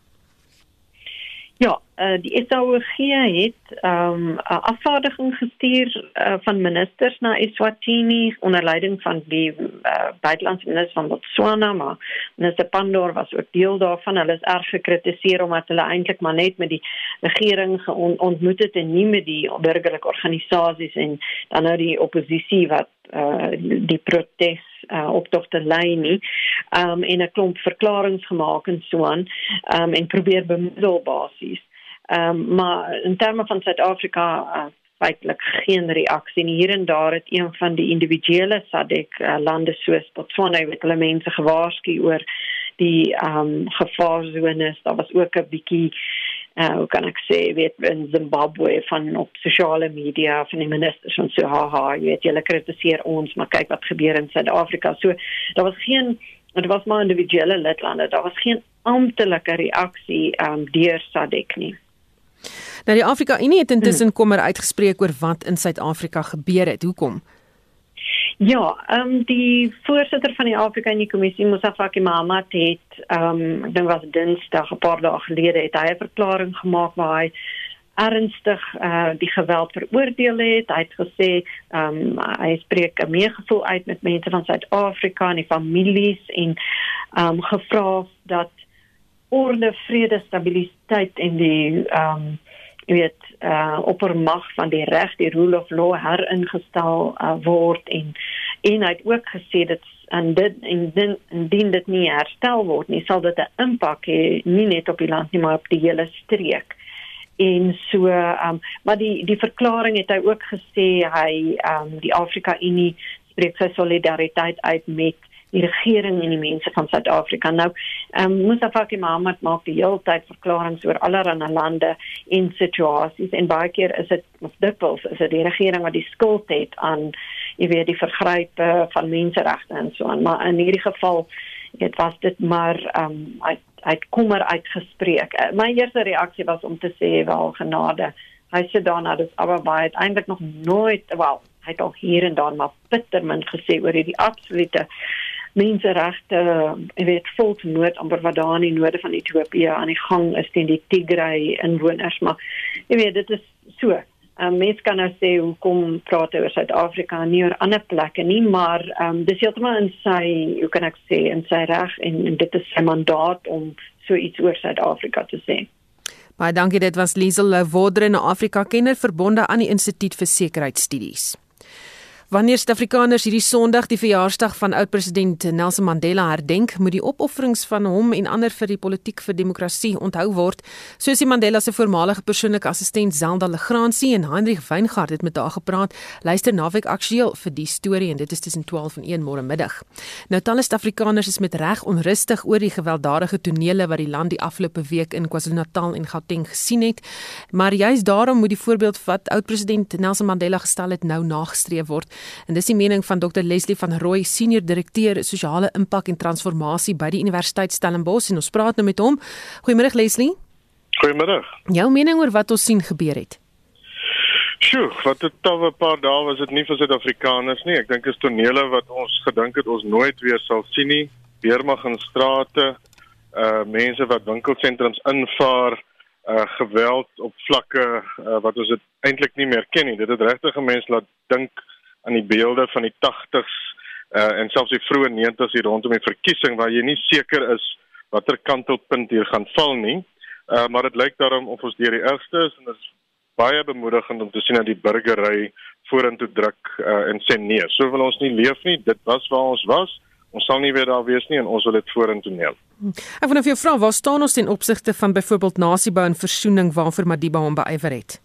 Ja, uh, die SAOG het ehm, 'n um, afvaardiging gestuur uh, van ministers na Eswatini onder leiding van die uh, buitelandse minister van Botswana, maar minister Pandor was ook deel daarvan. Hulle is erg gekritiseer omdat hulle eintlik maar net met die regering ontmoet het en nie met die burgerlike organisasies en dan nou die oppositie wat uh, die protes uh, optog te lei nie. Um en 'n klomp verklaringe gemaak en so aan. Um en probeer bemiddel basies. Um maar in terme van Suid-Afrika uh, feitelik geen reaksie nie. Hier en daar het een van die individuele SADC uh, lande soos Botswana met hulle mense gewaarsku oor die um gevaarzones. Daar was ook 'n bietjie uh, hoe kan ek sê weet in Zimbabwe van op sosiale media van die ministers van so haha jy weet julle kritiseer ons maar kyk wat gebeur in Suid-Afrika so daar was geen dit was maar individuele lidlande daar was geen amptelike reaksie um, deur SADC nie Nou die Afrika Unie het intussen hmm. kommer uitgespreek oor wat in Suid-Afrika gebeur het. Hoekom? Ja, ehm um, die voorsitter van die Afrika Unie Kommissie, Musa Faki Mahamat het ehm um, ek dink was Dinsdag 'n paar dae gelede het hy 'n verklaring gemaak waar hy ernstig eh uh, die geweld veroordeel het. Hy het gesê ehm um, hy spreek 'n meegevoel uit met mense van Suid-Afrika en die families en ehm um, gevra dat orde, vrede, stabiliteit en die ehm um, jy weet uh oppermag van die reg die rule of law heringestel uh, word en en hy het ook gesê dit en dit en din indien dit nie herstel word nie sal dit 'n impak hê nie net op die land nie maar op die hele streek. En so um maar die die verklaring het hy ook gesê hy um die Afrika Unie spreek sy solidariteit uit met die regering en die mense van Suid-Afrika. Nou, ehm um, Mustafa Mohammed maak die hele tyd verklaringe oor allerlei lande en situasies en baie keer is dit of dikwels is dit die regering wat die skuld het aan jy weet die vergrype van menseregte en so aan, maar in hierdie geval dit was dit maar ehm um, uit uit kommer uitgespreek. Uh, my eerste reaksie was om te sê wel genade. Hy sê dit aber baie eintlik nog nooit wel hy het al hier en daar maar bittermin gesê oor hierdie absolute menseregte jy weet volksmoord amper wat daar in die noorde van Ethiopië aan die gang is teen die Tigray inwoners maar jy weet dit is so Um, mens kan nou sê hoe kom praat oor Suid-Afrika nie oor ander plekke nie, maar ehm um, dis heeltemal in sy, hoe kan ek sê, in sy reg en, en dit is sy mandaat om so iets oor Suid-Afrika te sê. Baie dankie, dit was Liesel Wodre, 'n Afrika-kenner verbonde aan die Instituut vir Sekuriteitsstudies. Wanneer Suid-Afrikaners hierdie Sondag die verjaarsdag van oud-president Nelson Mandela herdenk, moet die opofferings van hom en ander vir die politiek vir demokrasie onthou word, soos die Mandela se voormalige persoonlike assistent Zelda Legrandsie en Hendrik Weingart het met haar gepraat. Luister naweek aktueel vir die storie en dit is tussen 12 en 1 môre middag. Nou talle Suid-Afrikaners is met reg onrustig oor die gewelddadige tonele wat die land die afgelope week in KwaZulu-Natal en Gauteng gesien het, maar juist daarom moet die voorbeeld wat oud-president Nelson Mandela gestel het nou nagestreef word. En dis die mening van Dr Leslie van Rooi, senior direkteur sosiale impak en transformasie by die Universiteit Stellenbosch en ons praat nou met hom. Goeiemôre Leslie. Goeiemôre. Jou mening oor wat ons sien gebeur het? Sjoe, wat al 'n paar dae was dit nie vir Suid-Afrikaners nie. Ek dink is tonele wat ons gedink het ons nooit weer sal sien nie. Weermag in strate, uh mense wat winkelsentrums invaar, uh geweld op vlakke uh, wat ons dit eintlik nie meer ken nie. Dit het regtig mense laat dink aan die beelde van die 80s uh, en selfs die vroeë 90s hier rondom die verkiesing waar jy nie seker is watter kantelpunt hier gaan val nie. Uh, maar dit lyk daarom of ons deur die ergste is en dit is baie bemoedigend om te sien dat die burgery vorentoe druk uh, en sê nee. So wil ons nie leef nie. Dit was waar ons was. Ons sal nie weer daar wees nie en ons wil dit vorentoe neem. Ek nou vir jou vra, waar staan ons ten opsigte van byvoorbeeld nasiebou en versoening waarvoor Madiba hom beywer het?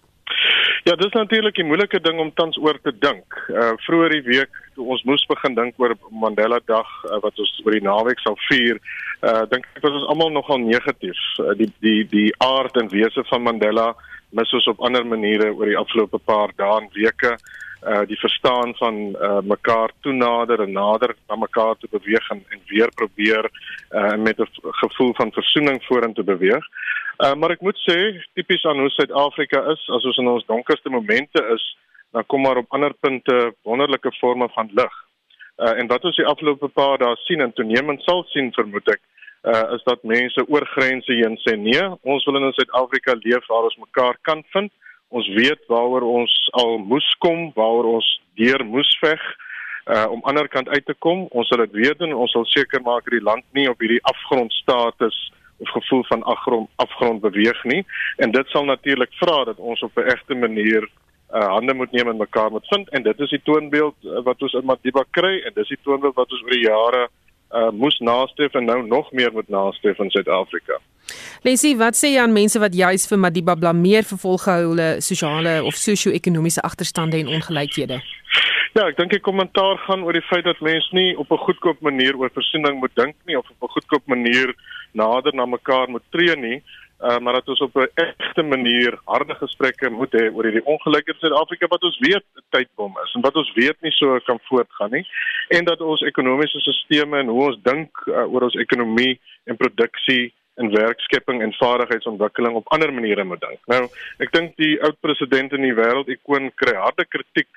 Ja, dis natuurlik 'n moeilike ding om tans oor te dink. Uh vroeër die week toe ons moes begin dink oor Mandela Dag uh, wat ons oor die naweek sal vier, uh dink ek was ons almal nogal negatief. Uh, die die die aard en wese van Mandela mis ons op ander maniere oor die afgelope paar dae en weke uh die verstaan van uh mekaar toenader en nader na mekaar te beweeg en, en weer probeer uh met 'n gevoel van versoening vorentoe beweeg. Uh, maar ek moet sê tipies aan hoe Suid-Afrika is, as ons in ons donkerste momente is, dan kom maar op ander punte wonderlike forme van lig. Uh, en wat ons die afgelope paar dae sien en toenemend sal sien vermoed ek, uh, is dat mense oor grense heen sê nee, ons wil in Suid-Afrika leef waar ons mekaar kan vind. Ons weet waaroor ons al moes kom, waaroor ons deur moes veg uh om ander kant uit te kom. Ons sal dit weet en ons sal seker maak dat die land nie op hierdie afgrondstatus of gevoel van afgrond afgrond beweeg nie. En dit sal natuurlik vra dat ons op 'n egte manier uh, hande moet neem en mekaar moet vind. En dit is die toonbeeld uh, wat ons in Madiba kry en dis die toonbeeld wat ons oor die jare uh, moes nastreef en nou nog meer moet nastreef in Suid-Afrika. Lesie, wat sê jy aan mense wat juis vir Madiba blameer vir volgehoue sosiale of sosio-ekonomiese agterstande en ongelykhede? Ja, ek dink die kommentaar gaan oor die feit dat mense nie op 'n goedkoop manier oor versoening moet dink nie of op 'n goedkoop manier nader na mekaar moet tree nie, uh, maar dat ons op 'n egte manier harde gesprekke moet hê oor hierdie ongelukheid in Suid-Afrika wat ons weet 'n tydbom is en wat ons weet nie so kan voortgaan nie en dat ons ekonomiese stelsels en hoe ons dink uh, oor ons ekonomie en produksie en werkskepping en vaardigheidsontwikkeling op ander maniere moet dink. Nou, ek dink die oud president in die wêreld ikoon kry harde kritiek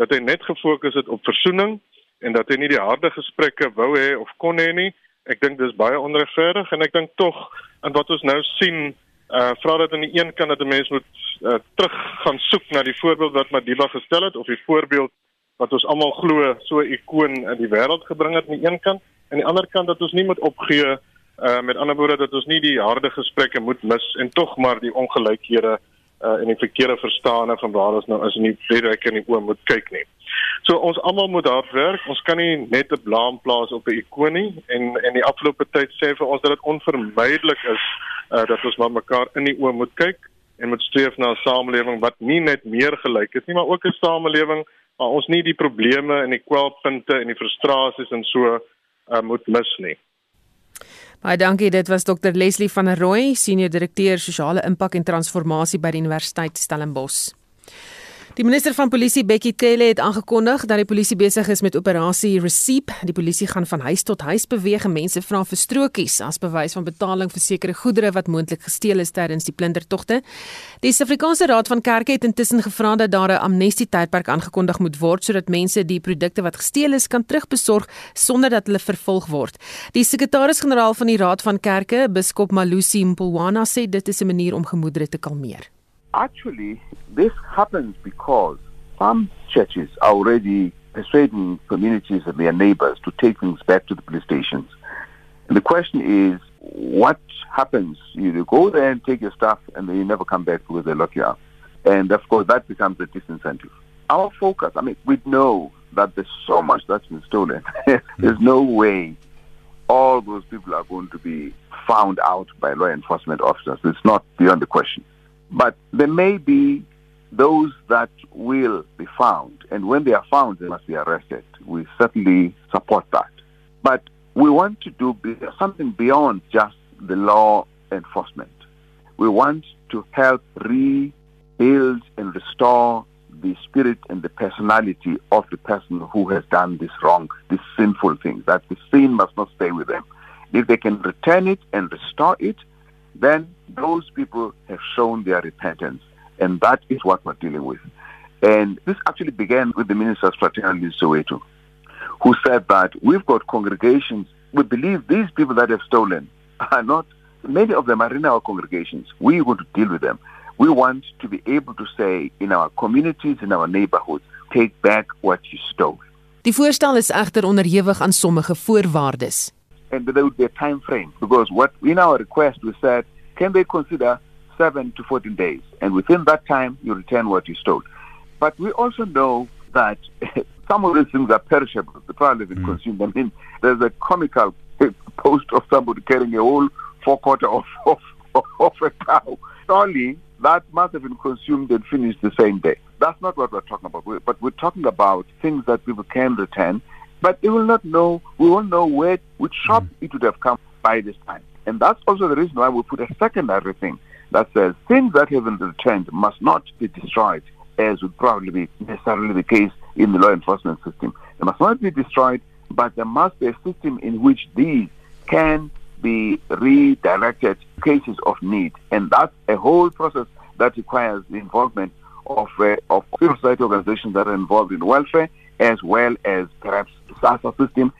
dat hy net gefokus het op versoening en dat hy nie die harde gesprekke wou hê of kon hê nie ek dink dis baie onregverdig en ek dink tog en wat ons nou sien uh vra dat aan die een kant dat 'n mens moet uh, terug gaan soek na die voorbeeld wat Madiba gestel het of die voorbeeld wat ons almal glo so 'n ikoon in die wêreld gebring het aan die een kant en aan die ander kant dat ons nie moet opgee uh met ander woorde dat ons nie die harde gesprekke moet mis en tog maar die ongelykhede uh en die verkeerde verstaane van waar ons nou is in die plek in die oom moet kyk nie. So ons almal moet hard werk. Ons kan nie net 'n blaam plaas op 'n ikoon nie en en die afgelope tyd sê vir ons dat dit onvermydelik is uh, dat ons maar mekaar in die oë moet kyk en moet streef na 'n samelewing wat nie net meer gelyk is nie, maar ook 'n samelewing waar ons nie die probleme en die kwelpunte en die frustrasies en so uh, moet mis nie. Baie dankie. Dit was Dr Leslie van der Rooi, senior direkteur sosiale impak en transformasie by die Universiteit Stellenbosch. Die minister van Polisie Bekkie Cele het aangekondig dat die polisie besig is met operasie Receipt. Die polisie gaan van huis tot huis beweeg en mense vra vir strokies as bewys van betaling vir sekere goedere wat moontlik gesteel is tydens die plundertogte. Die Suid-Afrikaanse Raad van Kerke het intussen gevra dat daar 'n amnestie tydperk aangekondig moet word sodat mense die produkte wat gesteel is kan terugbesorg sonder dat hulle vervolg word. Die sekretaris-generaal van die Raad van Kerke, Biskop Malusi Mpolwana, sê dit is 'n manier om gemoedere te kalmeer. Actually, this happens because some churches are already persuading communities and their neighbors to take things back to the police stations. And the question is, what happens? You go there and take your stuff, and then you never come back because they lock you up. And of course, that becomes a disincentive. Our focus, I mean, we know that there's so much that's been stolen. there's no way all those people are going to be found out by law enforcement officers. It's not beyond the question. But there may be those that will be found, and when they are found, they must be arrested. We certainly support that. But we want to do something beyond just the law enforcement. We want to help rebuild and restore the spirit and the personality of the person who has done this wrong, this sinful thing, that the sin must not stay with them. If they can return it and restore it, then those people have shown their repentance. And that is what we're dealing with. And this actually began with the minister of fraternity Soweto, who said that we've got congregations. We believe these people that have stolen are not, many of them are in our congregations. We're going to deal with them. We want to be able to say in our communities, in our neighborhoods, take back what you stole. Die voorstel is egter onderhewig aan sommige voorwaardes. And there would be a time frame because what in our request we said can they consider 7 to 14 days? And within that time, you return what you stole. But we also know that some of these things are perishable. The probably been mm. consumed. I mean, there's a comical post of somebody carrying a whole forequarter of, of, of a cow. Surely that must have been consumed and finished the same day. That's not what we're talking about. But we're talking about things that people can return, but they will not know, we won't know where, which shop mm. it would have come by this time. And that's also the reason why we put a secondary thing that says things that have been returned must not be destroyed, as would probably be necessarily the case in the law enforcement system. They must not be destroyed, but there must be a system in which these can be redirected cases of need. And that's a whole process that requires the involvement of, uh, of civil society organizations that are involved in welfare, as well as perhaps SASA system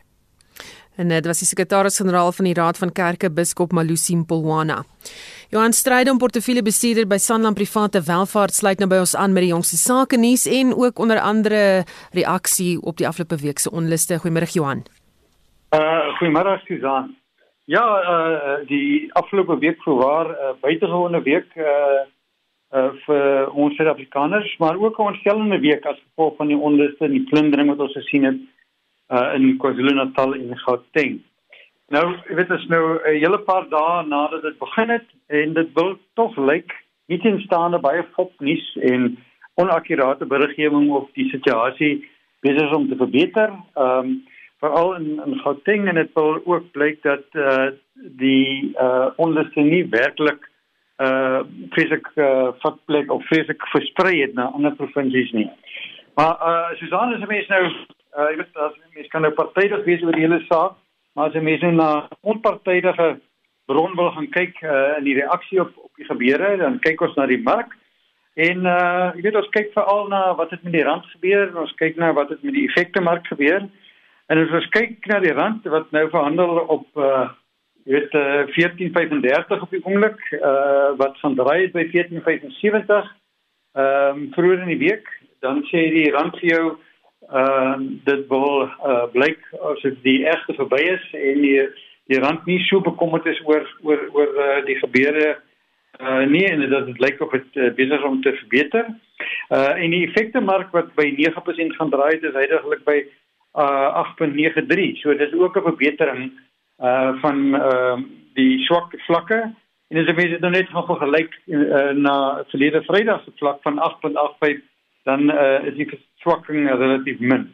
En dit was die sekretaris-generaal van die Raad van Kerke, Biskop Malusi Mpolwana. Johan Strydom, portefeuljebestuurder by Sanlam Private Welvaart, sluit nou by ons aan met die jongste sake nuus en ook onder andere reaksie op die afgelope week se onluste. Goeiemôre Johan. Uh goeiemôre Susan. Ja, uh die afgelope week voorwaar 'n uh, buitengewone week uh uh vir ons Suid-Afrikaners, maar ook 'n ontstellende week as gevolg van die onluste en die plundering wat ons gesien het uh, in KwaZulu-Natal en Gauteng. Nou, jy weet as nou 'n hele paar dae nadat dit begin het en dit wil tog lyk nie teenstaande baie fopnuus en onakkurate beriggewing of die situasie besig om te verbeter. Ehm um, veral in in Gauteng en dit wil ook blyk dat eh uh, die eh uh, onluste nie werklik eh uh, fisiek uh, vatplek of fisiek versprei het na ander provinsies nie. Maar uh, Susan is 'n mens nou uh, jy weet as mens kan nou partydig wees oor die hele saak, maar as jy mens nou na onpartydige bron wil gaan kyk uh, in die reaksie op op die gebeure, dan kyk ons na die mark. En uh jy weet ons kyk veral na wat het met die rand gebeur, ons kyk na wat het met die effekte mark gebeur. En as ons kyk na die rand wat nou verhandel op uh jy weet uh, 14.35 op die oomblik, uh wat van draai by 14.75 ehm um, vroeër in die week, dan sê die rand vir jou ehm uh, dit wil uh, blyk as dit die egte verby is en die die rand nie so bekommerd is oor oor oor uh, die gebeure uh, nie en dat dit lyk of dit uh, besig om te verbeter. Uh en die effekte mark wat by 9% gaan draai het is heidaglik by uh 8.93. So dit is ook 'n verbetering uh van uh die swak vlakke en as jy mens dit nou net gaan vergelyk uh, na verlede Vrydag se vlak van 8.85 dan uh, is die verswakking relatief min.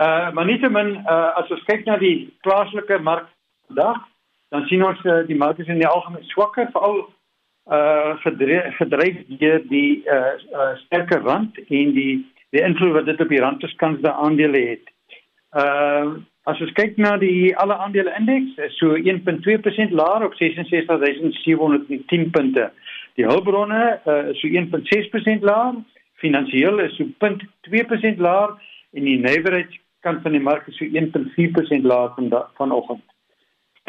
Uh maar nietemin uh as ons kyk na die plaaslike mark vandag, dan sien ons uh, die mark is in die algemeen swakker, veral uh gedryf deur die uh, uh sterker rand en die die invloed wat dit op die randverskansde aandele het. Uh as ons kyk na die alle aandele indeks, is so 1.2% laer op 66710 punte. Die hulpbronne uh, is so 1.6% laer, finansiëel is so 0.2% laer en die nywerheidskant van die mark is so 1.4% laer van vanoggend.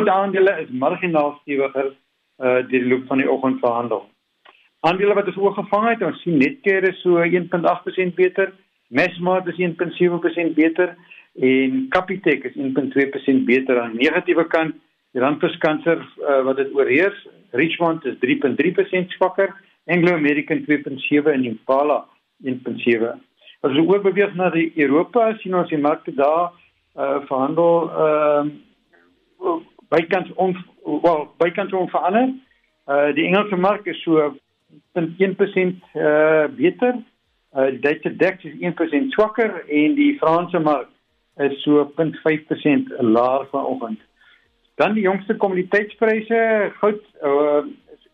Die aandele is marginaal stewiger uh die loop van die oggend verhandel. Aandele wat ons oorgevang het, ons sien Netcare is so 1.8% beter, Massmart is 1.7% beter en Capitec is 1.2% beter aan die negatiewe kant. Die randverskanser uh, wat dit oorheers, Richmond is 3.3% swakker, Anglo American 2.7 en Impala 1.7. As ons oor beweeg na die Europa, sien ons die markte daar uh verhandel ehm uh, bykans on wel bykans onverander. Uh die Engelse mark is so 0.1% uh beter. Uh die Duitse DAX is 1% swakker en die Franse mark is so 0.5% laer vanoggend. Dan die jongste kommoditeitspryse, goud uh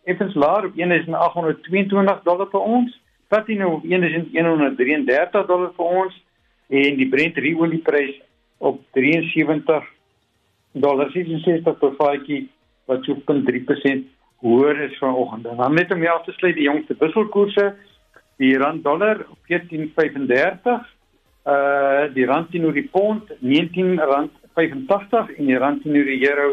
effens laer op 1822 dollar per ons. Platina op 1133 dollar per ons en die Brent olieprys op 73 dollar 66 per vatjie wat so 0.3% hoër is vanoggend. En dan net om jou te sluit die jongste wisselkoerse, die rand dollar op 14.35, uh die rand teenoor die pond R19.85 en die rand teenoor die euro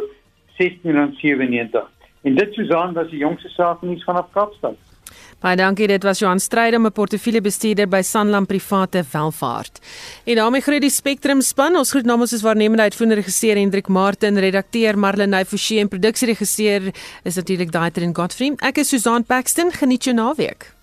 R16.97. En dit Susan was die jongste saaknuus vanaf Kaapstad. Baie dankie, dit was Johan Strydom, 'n portefeuljebestuurder by Sanlam Private Welvaart. En daarmee groet die Spectrum span. Ons groet namens ons waarnemende uitvoerende regisseur Hendrik Martin, redakteur Marlenae Forsie en produksieregisseur is natuurlik Daitrin Godfrey. Ek is Susan Paxton. Geniet jou naweek.